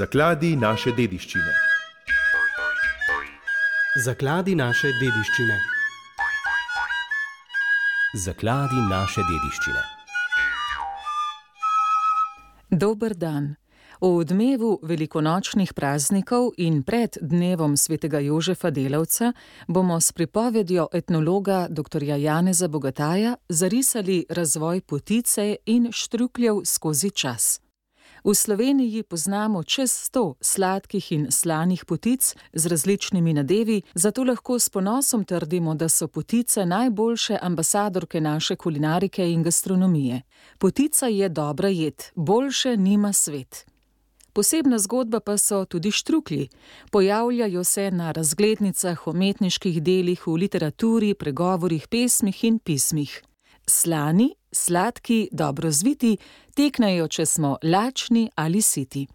Zakladi naše dediščine. Zakladi naše dediščine. Zakladi naše dediščine. Dober dan. V odmevu velikonočnih praznikov in pred dnevom svetega Jožefa Delavca bomo s pripovedjo etnologa dr. Janeza Bogataja zarisali razvoj potice in štrukljev skozi čas. V Sloveniji poznamo čez sto sladkih in slanih potic z različnimi nadevi, zato lahko s ponosom trdimo, da so potice najboljše ambasadorke naše kulinarike in gastronomije. Potica je dobra jed, boljše nima svet. Posebna zgodba pa so tudi štruklji. Pojavljajo se na razglednicah, umetniških delih, v literaturi, pregovorih, pesmih in pismih. Slani, sladki, dobro zviti, teknejo, če smo lačni ali siti.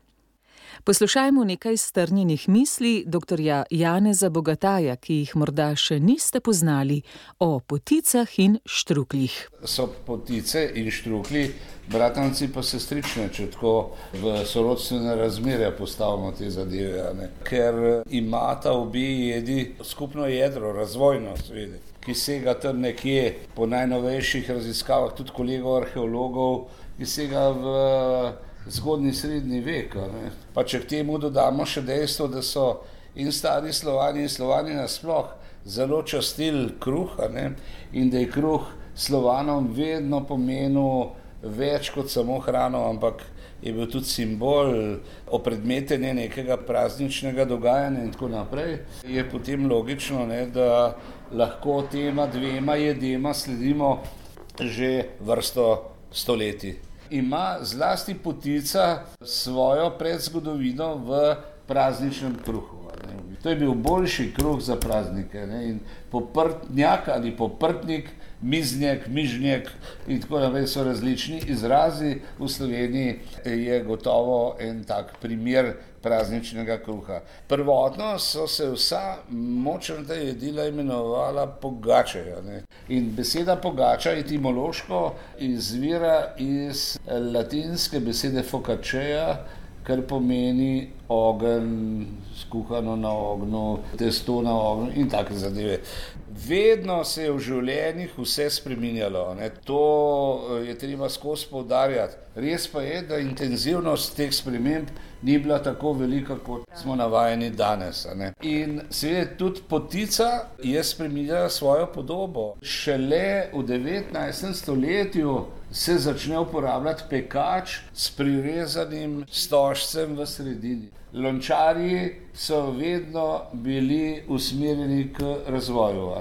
Poslušajmo nekaj strnjenih misli dr. Janeza Bogataja, ki jih morda še niste poznali, o poticah in štrukljih. So potice in štruklji, bratanci pa se strične, če tako v sorodstvene razmere postavimo te zadeve. Ker imata obi jedi skupno jedro, razvojno, seveda ki sega tam nekje po najnovejših raziskavah, tudi kolegov arheologov, ki sega v zgodni srednji vek. Pa če k temu dodamo še dejstvo, da so in stari slovani in slovani nasploh zelo častili kruh ne? in da je kruh slovanom vedno pomenil več kot samo hrano, ampak je bil tudi simbol opredmetenja nekega prazničnega dogajanja in tako naprej, je potem logično, ne, da lahko tema dvema jedema sledimo že vrsto stoletij. Ima zlasti potica svojo predzgodovino v prazničnem kruhu. To je bil boljši kruh za praznike. Ne? In poprtnjak ali poprtnik, miznjak, mižnjak in tako naprej so različni izrazi. V Sloveniji je gotovo en tak primer prazničnega kruha. Prvotno so se vsa močna jedila imenovala pogačaja. Ne? In beseda pogača etimološko izvira iz latinske besede focaccia, kar pomeni ogenj, skuhano na ognju, testo na ognju in take zadeve. Vedno se je v življenjih vse spremenjalo, ne? to eh, je treba skozi poudarjati. Res pa je, da intenzivnost teh sprememb ni bila tako velika, kot smo navajeni danes. In seveda tudi potica je spremenila svojo podobo. Šele v 19. stoletju se začne uporabljati pekač s prirezanim stožcem v sredini. Lončari so vedno bili usmerjeni k razvoju.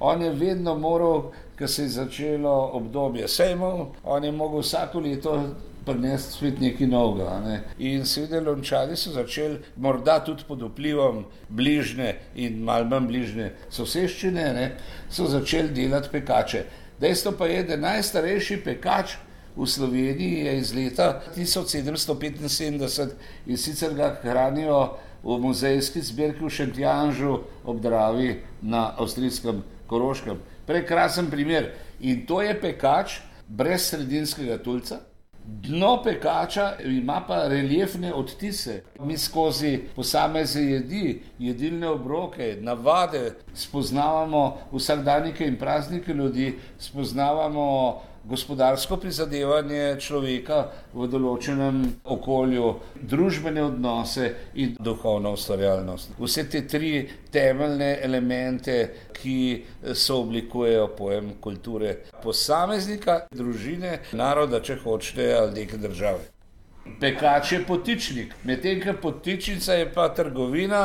On je vedno moral, ko se je začelo obdobje sejmov, on je mogel vsako leto prinesti svet nekaj novega. Ne? In seveda lončari so začeli, morda tudi pod vplivom bližnje in malo manj bližnje soseščine, ne? so začeli delati pekače. Dejstvo pa je, da najstarejši pekač v Sloveniji je iz leta 1775 in sicer ga hranijo v muzejski zbirki v Šentjanžu ob Dravi na avstrijskem Koroškem. Prekrasen primer. In to je pekač brez sredinskega tulca. Dno pekača ima pa reliefne odtise. Mi skozi posamezne jedi, jedilne obroke, navade spoznavamo vsakdanjike in praznike ljudi, spoznavamo gospodarsko prizadevanje človeka v določenem okolju, družbene odnose in duhovno ustvarjalnost. Vse te tri temeljne elemente, ki so oblikujejo pojem kulture posameznika, družine, naroda, če hočete, ali neke države. Pekač je potičnik, medtem ko potičnica je pa trgovina,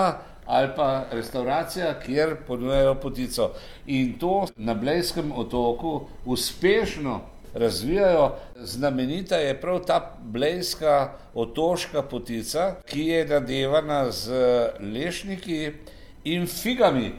ali pa restauracija, kjer ponujajo potico. In to na Blejskem otoku uspešno razvijajo. Znamenita je prav ta blejska otoška potica, ki je nadevana z lešniki in figami.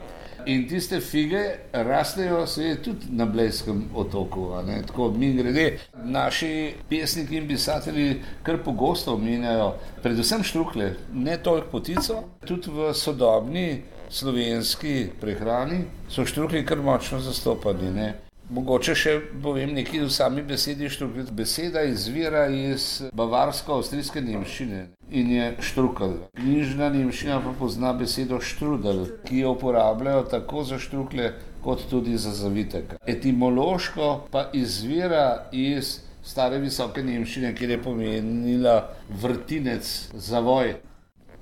In tiste fige rastejo se tudi na Blejskem otoku. Tako mi grede, naši pesniki in pisatelji kar pogosto omenjajo, predvsem štrukle, ne toliko potico, tudi v sodobni slovenski prehrani so štrukli kar močno zastopani. Ne? Mogoče še povem nekaj o sami besedi štrukl. Beseda izvira iz bavarsko-avstrijske nemščine in je štrukl. Knjižna nemščina pa pozna besedo štrudel, ki jo uporabljajo tako za štrukle, kot tudi za zavitek. Etimološko pa izvira iz stare visoke nemščine, kjer je pomenila vrtinec, zavoj.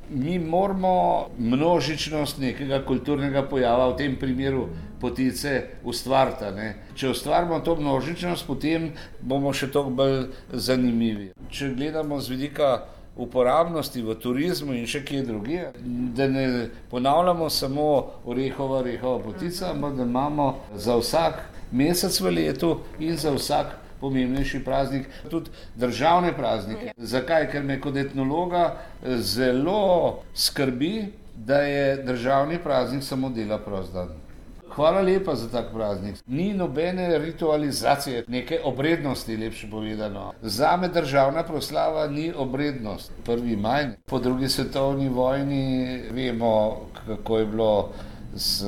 Mi moramo množičnost nekega kulturnega pojava, v tem primeru potice, ustvariti. Če ustvarimo to množičnost, potem bomo še toliko bolj zanimivi. Če gledamo z vidika uporabnosti v turizmu in še kje drugje, da ne ponavljamo samo orehova, orehova potica, ampak da imamo za vsak mesec v letu in za vsak pomembnejši praznik, tudi državne praznike. Zakaj? Ker me kot etnologa zelo skrbi, da je državni praznik samo dela prost dan. Hvala lepa za tak praznik. Ni nobene ritualizacije, neke obrednosti, lepše povedano. Za me državna proslava ni obrednost. Prvi maj, po drugi svetovni vojni, vemo, kako je bilo z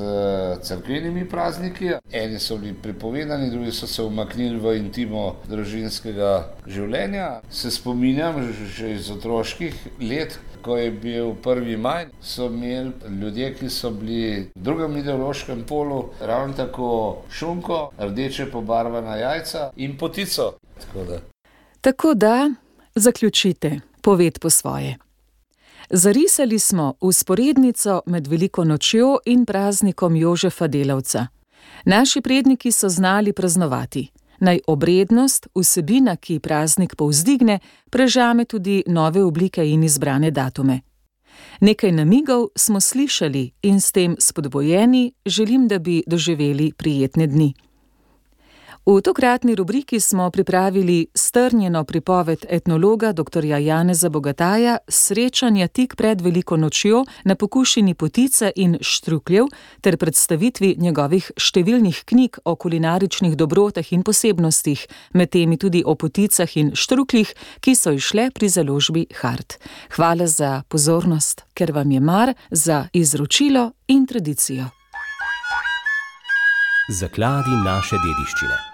crkvenimi prazniki. Eni so bili prepovedani, drugi so se umaknili v intimo družinskega življenja. Se spominjam že iz otroških let, ko je bil prvi maj, so imeli ljudje, ki so bili v drugem ideološkem polu, ravno tako šunko, rdeče pobarvana jajca in potico. Tako da, Tako da, zaključite, poved po svoje. Zarisali smo usporednico med veliko nočjo in praznikom Jožefa Delavca. Naši predniki so znali praznovati. Naj obrednost, vsebina, ki praznik povzdigne, prežame tudi nove oblike in izbrane datume. Nekaj namigov smo slišali in s tem spodbojeni želim, da bi doživeli prijetne dni. V tokratni rubriki smo pripravili strnjeno pripoved etnologa dr. Janeza Bogataja Srečanja tik pred veliko nočjo na pokušini potice in štrukljev ter predstavitvi njegovih številnih knjig o kulinaričnih dobrotah in posebnostih, med temi tudi o poticah in štrukljih, ki so išle pri založbi Hart. Hvala za pozornost, ker vam je mar za izročilo in tradicijo. Zakladi naše dediščine.